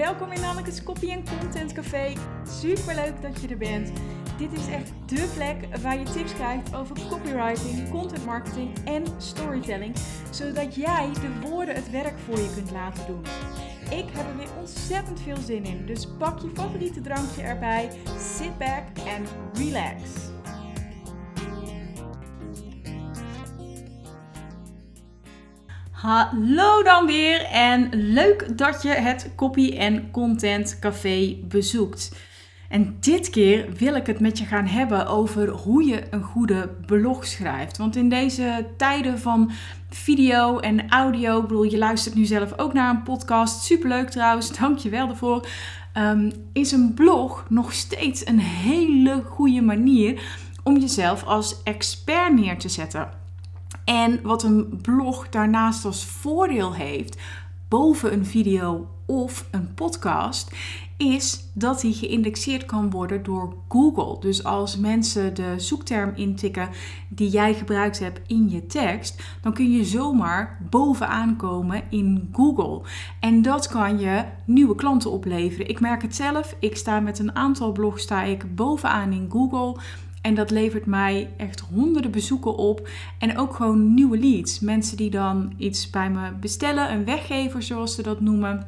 welkom in Anneke's Copy Content Café. Super leuk dat je er bent. Dit is echt dé plek waar je tips krijgt over copywriting, content marketing en storytelling, zodat jij de woorden het werk voor je kunt laten doen. Ik heb er weer ontzettend veel zin in, dus pak je favoriete drankje erbij, sit back en relax. Hallo dan weer en leuk dat je het Copy en Content Café bezoekt. En dit keer wil ik het met je gaan hebben over hoe je een goede blog schrijft. Want in deze tijden van video en audio, ik bedoel, je luistert nu zelf ook naar een podcast, superleuk trouwens, dank je wel daarvoor. Um, is een blog nog steeds een hele goede manier om jezelf als expert neer te zetten. En wat een blog daarnaast als voordeel heeft, boven een video of een podcast, is dat die geïndexeerd kan worden door Google. Dus als mensen de zoekterm intikken die jij gebruikt hebt in je tekst, dan kun je zomaar bovenaan komen in Google. En dat kan je nieuwe klanten opleveren. Ik merk het zelf. Ik sta met een aantal blogs sta ik bovenaan in Google. En dat levert mij echt honderden bezoeken op. En ook gewoon nieuwe leads. Mensen die dan iets bij me bestellen. Een weggever zoals ze dat noemen.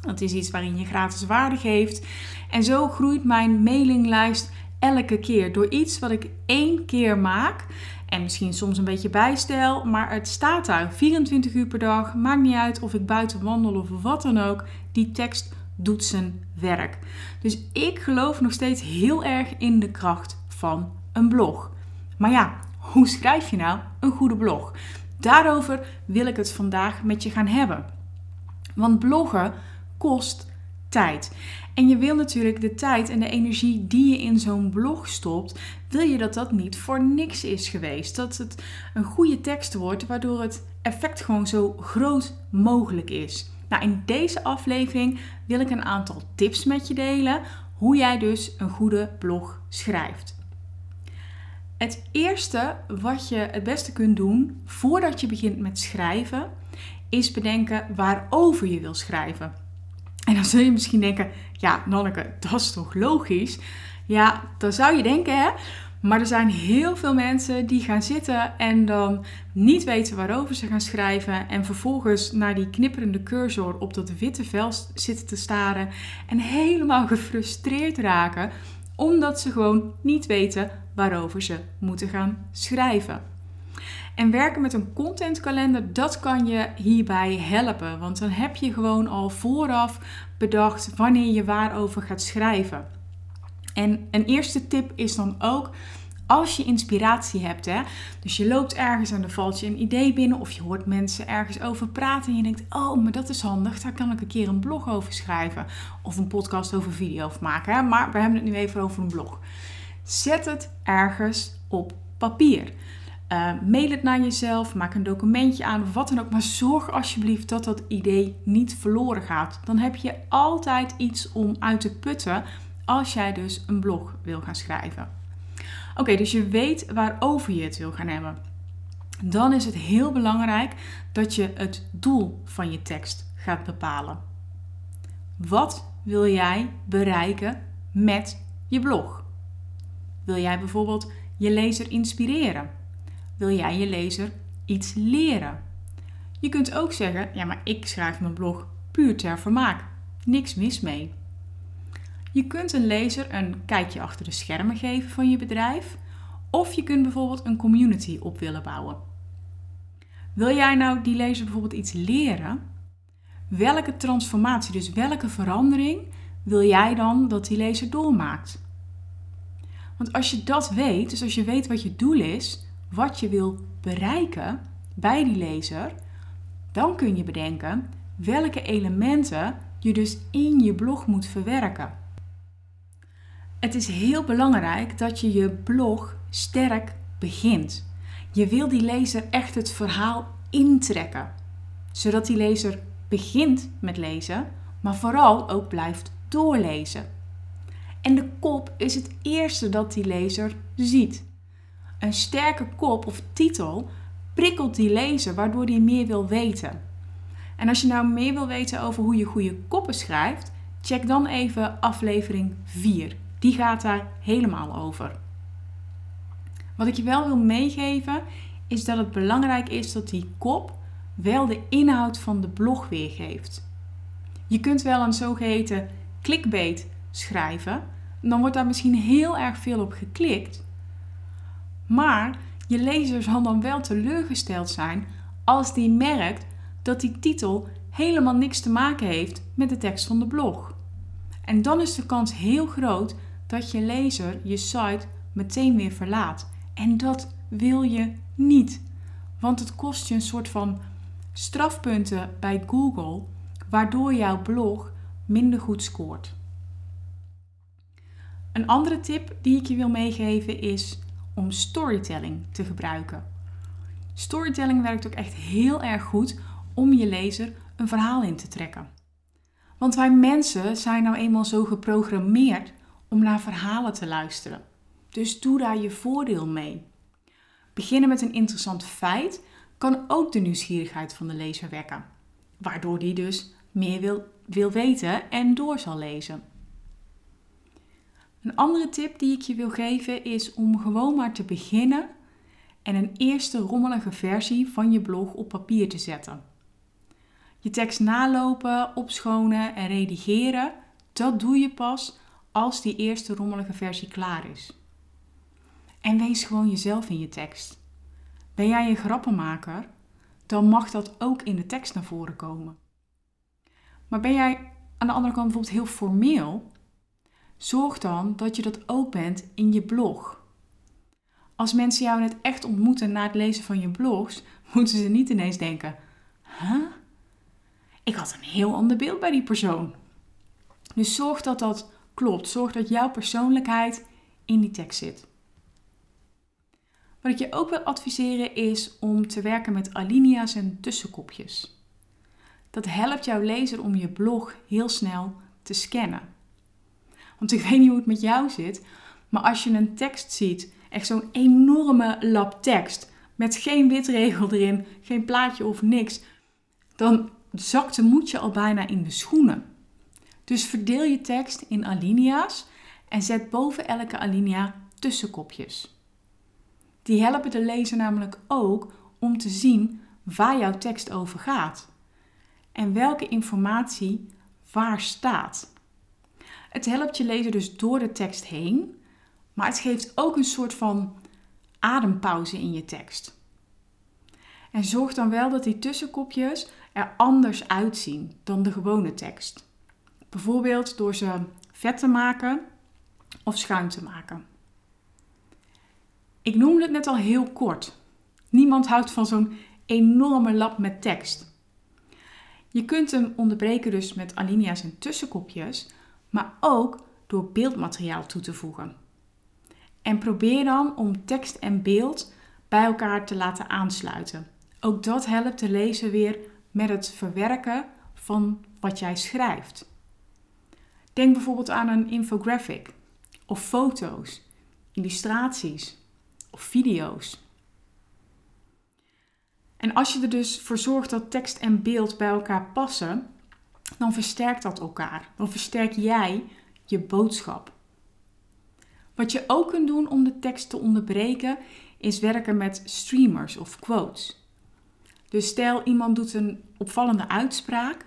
Dat is iets waarin je gratis waarde geeft. En zo groeit mijn mailinglijst elke keer. Door iets wat ik één keer maak. En misschien soms een beetje bijstel. Maar het staat daar 24 uur per dag. Maakt niet uit of ik buiten wandel of wat dan ook. Die tekst doet zijn werk. Dus ik geloof nog steeds heel erg in de kracht van een blog. Maar ja, hoe schrijf je nou een goede blog? Daarover wil ik het vandaag met je gaan hebben. Want bloggen kost tijd. En je wil natuurlijk de tijd en de energie die je in zo'n blog stopt, wil je dat dat niet voor niks is geweest. Dat het een goede tekst wordt, waardoor het effect gewoon zo groot mogelijk is. Nou, in deze aflevering wil ik een aantal tips met je delen hoe jij dus een goede blog schrijft. Het eerste wat je het beste kunt doen voordat je begint met schrijven, is bedenken waarover je wil schrijven. En dan zul je misschien denken, ja Nanneke, dat is toch logisch? Ja, dat zou je denken hè. Maar er zijn heel veel mensen die gaan zitten en dan niet weten waarover ze gaan schrijven. En vervolgens naar die knipperende cursor op dat witte vel zitten te staren. En helemaal gefrustreerd raken omdat ze gewoon niet weten waarover ze moeten gaan schrijven. En werken met een contentkalender, dat kan je hierbij helpen. Want dan heb je gewoon al vooraf bedacht wanneer je waarover gaat schrijven. En een eerste tip is dan ook als je inspiratie hebt, hè, dus je loopt ergens en er valt je een idee binnen of je hoort mensen ergens over praten en je denkt, oh, maar dat is handig, daar kan ik een keer een blog over schrijven of een podcast over video of maken. Hè? Maar we hebben het nu even over een blog. Zet het ergens op papier. Uh, mail het naar jezelf, maak een documentje aan, wat dan ook. Maar zorg alsjeblieft dat dat idee niet verloren gaat. Dan heb je altijd iets om uit te putten als jij dus een blog wil gaan schrijven. Oké, dus je weet waarover je het wil gaan hebben. Dan is het heel belangrijk dat je het doel van je tekst gaat bepalen. Wat wil jij bereiken met je blog? Wil jij bijvoorbeeld je lezer inspireren? Wil jij je lezer iets leren? Je kunt ook zeggen: ja, maar ik schrijf mijn blog puur ter vermaak. Niks mis mee. Je kunt een lezer een kijkje achter de schermen geven van je bedrijf. Of je kunt bijvoorbeeld een community op willen bouwen. Wil jij nou die lezer bijvoorbeeld iets leren? Welke transformatie, dus welke verandering wil jij dan dat die lezer doormaakt? Want als je dat weet, dus als je weet wat je doel is, wat je wil bereiken bij die lezer, dan kun je bedenken welke elementen je dus in je blog moet verwerken. Het is heel belangrijk dat je je blog sterk begint. Je wil die lezer echt het verhaal intrekken, zodat die lezer begint met lezen, maar vooral ook blijft doorlezen. En de kop is het eerste dat die lezer ziet. Een sterke kop of titel prikkelt die lezer, waardoor hij meer wil weten. En als je nou meer wil weten over hoe je goede koppen schrijft, Check dan even aflevering 4. Die gaat daar helemaal over. Wat ik je wel wil meegeven is dat het belangrijk is dat die kop wel de inhoud van de blog weergeeft. Je kunt wel een zogeheten clickbait schrijven. Dan wordt daar misschien heel erg veel op geklikt. Maar je lezer zal dan wel teleurgesteld zijn als die merkt dat die titel helemaal niks te maken heeft met de tekst van de blog. En dan is de kans heel groot dat je lezer je site meteen weer verlaat. En dat wil je niet. Want het kost je een soort van strafpunten bij Google, waardoor jouw blog minder goed scoort. Een andere tip die ik je wil meegeven is om storytelling te gebruiken. Storytelling werkt ook echt heel erg goed om je lezer een verhaal in te trekken. Want wij mensen zijn nou eenmaal zo geprogrammeerd om naar verhalen te luisteren. Dus doe daar je voordeel mee. Beginnen met een interessant feit kan ook de nieuwsgierigheid van de lezer wekken, waardoor die dus meer wil, wil weten en door zal lezen. Een andere tip die ik je wil geven is om gewoon maar te beginnen en een eerste rommelige versie van je blog op papier te zetten. Je tekst nalopen, opschonen en redigeren, dat doe je pas als die eerste rommelige versie klaar is. En wees gewoon jezelf in je tekst. Ben jij een grappenmaker, dan mag dat ook in de tekst naar voren komen. Maar ben jij aan de andere kant bijvoorbeeld heel formeel, zorg dan dat je dat ook bent in je blog. Als mensen jou net echt ontmoeten na het lezen van je blogs, moeten ze niet ineens denken: huh? Ik had een heel ander beeld bij die persoon. Dus zorg dat dat klopt. Zorg dat jouw persoonlijkheid in die tekst zit. Wat ik je ook wil adviseren is om te werken met alinea's en tussenkopjes. Dat helpt jouw lezer om je blog heel snel te scannen. Want ik weet niet hoe het met jou zit, maar als je een tekst ziet, echt zo'n enorme lap tekst, met geen witregel erin, geen plaatje of niks, dan zakt de moedje al bijna in de schoenen. Dus verdeel je tekst in alinea's en zet boven elke alinea tussenkopjes. Die helpen de lezer namelijk ook om te zien waar jouw tekst over gaat en welke informatie waar staat. Het helpt je lezer dus door de tekst heen, maar het geeft ook een soort van adempauze in je tekst. En zorg dan wel dat die tussenkopjes er anders uitzien dan de gewone tekst. Bijvoorbeeld door ze vet te maken of schuin te maken. Ik noemde het net al heel kort. Niemand houdt van zo'n enorme lap met tekst. Je kunt hem onderbreken dus met alinea's en tussenkopjes, maar ook door beeldmateriaal toe te voegen. En probeer dan om tekst en beeld bij elkaar te laten aansluiten. Ook dat helpt de lezer weer met het verwerken van wat jij schrijft. Denk bijvoorbeeld aan een infographic of foto's, illustraties of video's. En als je er dus voor zorgt dat tekst en beeld bij elkaar passen, dan versterkt dat elkaar. Dan versterk jij je boodschap. Wat je ook kunt doen om de tekst te onderbreken, is werken met streamers of quotes. Dus stel iemand doet een opvallende uitspraak,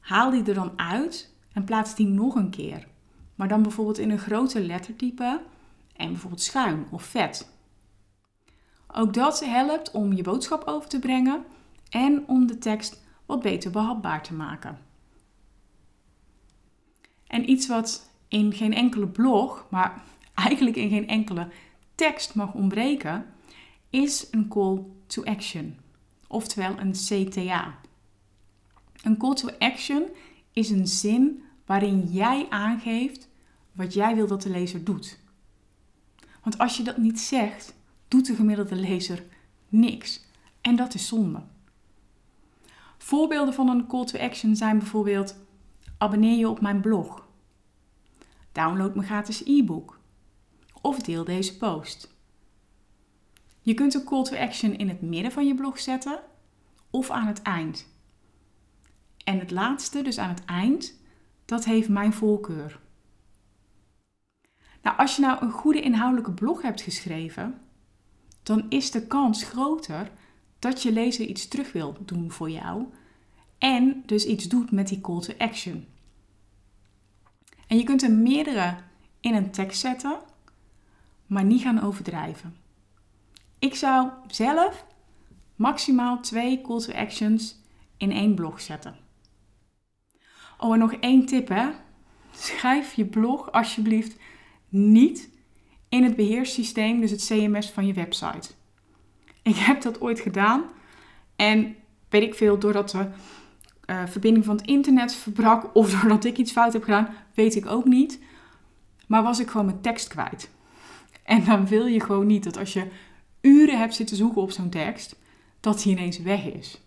haal die er dan uit en plaats die nog een keer. Maar dan bijvoorbeeld in een grote lettertype en bijvoorbeeld schuin of vet. Ook dat helpt om je boodschap over te brengen en om de tekst wat beter behapbaar te maken. En iets wat in geen enkele blog, maar eigenlijk in geen enkele tekst mag ontbreken, is een call to action, oftewel een CTA. Een call to action is een zin waarin jij aangeeft wat jij wil dat de lezer doet. Want als je dat niet zegt, doet de gemiddelde lezer niks. En dat is zonde. Voorbeelden van een call to action zijn bijvoorbeeld: abonneer je op mijn blog, download mijn gratis e-book of deel deze post. Je kunt een call to action in het midden van je blog zetten of aan het eind. En het laatste, dus aan het eind, dat heeft mijn voorkeur. Nou, als je nou een goede inhoudelijke blog hebt geschreven, dan is de kans groter dat je lezer iets terug wil doen voor jou en dus iets doet met die call to action. En je kunt er meerdere in een tekst zetten, maar niet gaan overdrijven. Ik zou zelf maximaal twee call to actions in één blog zetten. Oh, en nog één tip hè. Schrijf je blog alsjeblieft niet in het beheerssysteem, dus het CMS van je website. Ik heb dat ooit gedaan en weet ik veel, doordat de uh, verbinding van het internet verbrak of doordat ik iets fout heb gedaan, weet ik ook niet. Maar was ik gewoon mijn tekst kwijt. En dan wil je gewoon niet dat als je uren hebt zitten zoeken op zo'n tekst, dat die ineens weg is.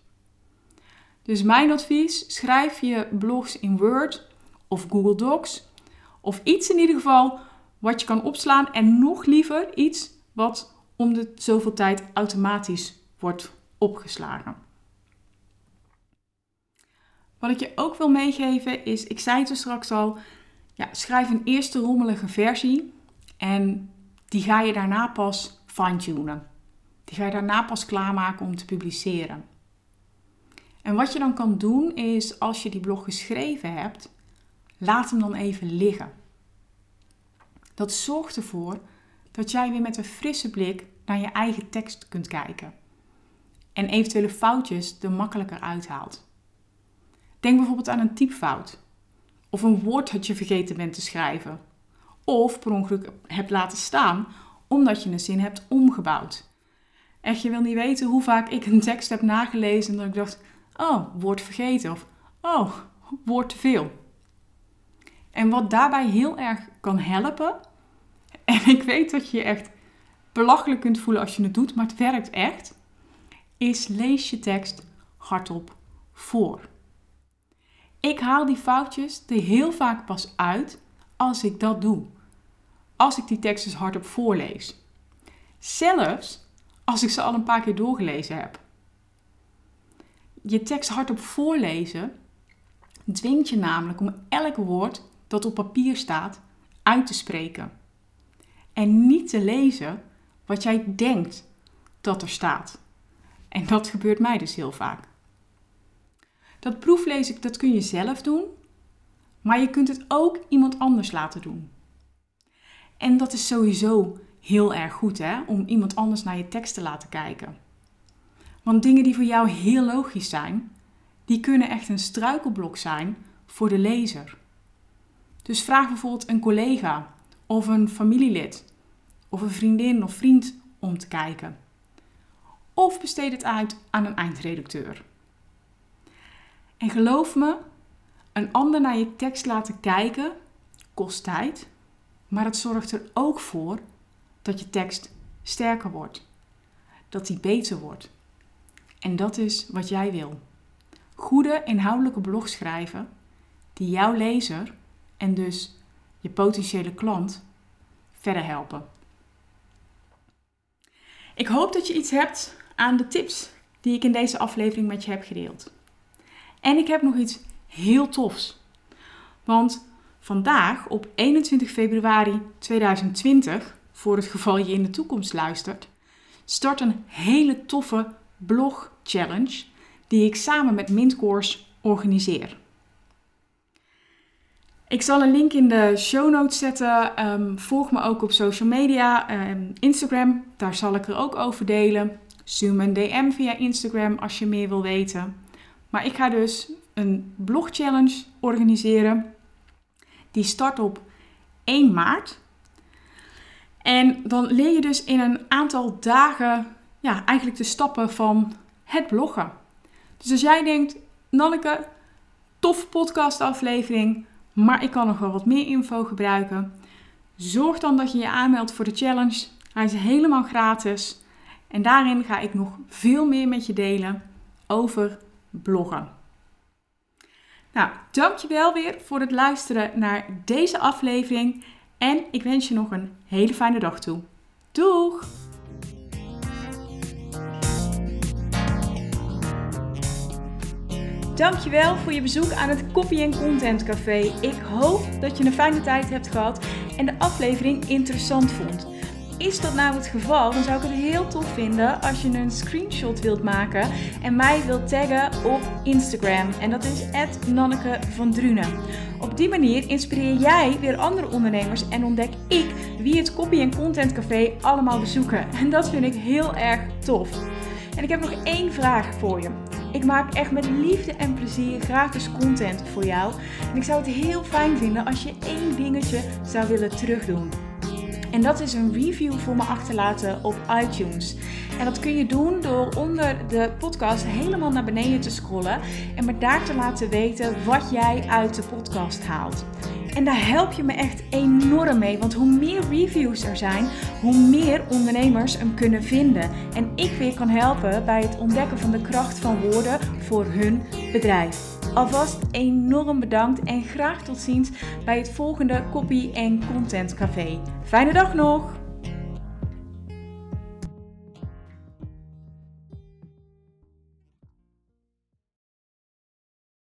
Dus mijn advies, schrijf je blogs in Word of Google Docs of iets in ieder geval wat je kan opslaan en nog liever iets wat om de zoveel tijd automatisch wordt opgeslagen. Wat ik je ook wil meegeven is, ik zei het er straks al, ja, schrijf een eerste rommelige versie en die ga je daarna pas fine-tunen. Die ga je daarna pas klaarmaken om te publiceren. En wat je dan kan doen is, als je die blog geschreven hebt, laat hem dan even liggen. Dat zorgt ervoor dat jij weer met een frisse blik naar je eigen tekst kunt kijken. En eventuele foutjes er makkelijker uithaalt. Denk bijvoorbeeld aan een typfout. Of een woord dat je vergeten bent te schrijven. Of per ongeluk hebt laten staan omdat je een zin hebt omgebouwd. Echt, je wil niet weten hoe vaak ik een tekst heb nagelezen en dat ik dacht, oh, woord vergeten. Of, oh, woord te veel. En wat daarbij heel erg kan helpen, en ik weet dat je je echt belachelijk kunt voelen als je het doet, maar het werkt echt, is lees je tekst hardop voor. Ik haal die foutjes er heel vaak pas uit als ik dat doe. Als ik die tekst dus hardop voorlees. Zelfs als ik ze al een paar keer doorgelezen heb. Je tekst hardop voorlezen dwingt je namelijk om elk woord dat op papier staat uit te spreken. En niet te lezen wat jij denkt dat er staat. En dat gebeurt mij dus heel vaak. Dat proeflezen, dat kun je zelf doen, maar je kunt het ook iemand anders laten doen. En dat is sowieso heel erg goed, hè, om iemand anders naar je tekst te laten kijken. Want dingen die voor jou heel logisch zijn, die kunnen echt een struikelblok zijn voor de lezer. Dus vraag bijvoorbeeld een collega of een familielid of een vriendin of vriend om te kijken. Of besteed het uit aan een eindredacteur. En geloof me, een ander naar je tekst laten kijken kost tijd, maar het zorgt er ook voor dat je tekst sterker wordt, dat die beter wordt. En dat is wat jij wil. Goede inhoudelijke blog schrijven die jouw lezer en dus je potentiële klant verder helpen. Ik hoop dat je iets hebt aan de tips die ik in deze aflevering met je heb gedeeld. En ik heb nog iets heel tofs. Want vandaag, op 21 februari 2020, voor het geval je in de toekomst luistert, start een hele toffe blog challenge die ik samen met Mintcourse organiseer. Ik zal een link in de show notes zetten. Ehm, volg me ook op social media, um, Instagram, daar zal ik er ook over delen. Me een DM via Instagram als je meer wil weten. Maar ik ga dus een blog challenge organiseren. Die start op 1 maart. En dan leer je dus in een aantal dagen ja, eigenlijk de stappen van het bloggen. Dus als jij denkt, Nanneke, tof podcastaflevering, maar ik kan nog wel wat meer info gebruiken. Zorg dan dat je je aanmeldt voor de challenge. Hij is helemaal gratis. En daarin ga ik nog veel meer met je delen over bloggen. Nou, dankjewel weer voor het luisteren naar deze aflevering. En ik wens je nog een hele fijne dag toe. Doeg! Dankjewel voor je bezoek aan het Copy Content Café. Ik hoop dat je een fijne tijd hebt gehad en de aflevering interessant vond. Is dat nou het geval, dan zou ik het heel tof vinden als je een screenshot wilt maken en mij wilt taggen op Instagram. En dat is Nanneke van Drunen. Op die manier inspireer jij weer andere ondernemers en ontdek ik wie het Copy Content Café allemaal bezoeken. En dat vind ik heel erg tof. En ik heb nog één vraag voor je. Ik maak echt met liefde en plezier gratis content voor jou. En ik zou het heel fijn vinden als je één dingetje zou willen terugdoen. En dat is een review voor me achterlaten op iTunes. En dat kun je doen door onder de podcast helemaal naar beneden te scrollen en me daar te laten weten wat jij uit de podcast haalt. En daar help je me echt enorm mee, want hoe meer reviews er zijn, hoe meer ondernemers hem kunnen vinden. En ik weer kan helpen bij het ontdekken van de kracht van woorden voor hun bedrijf. Alvast enorm bedankt en graag tot ziens bij het volgende Copy en Content Café. Fijne dag nog!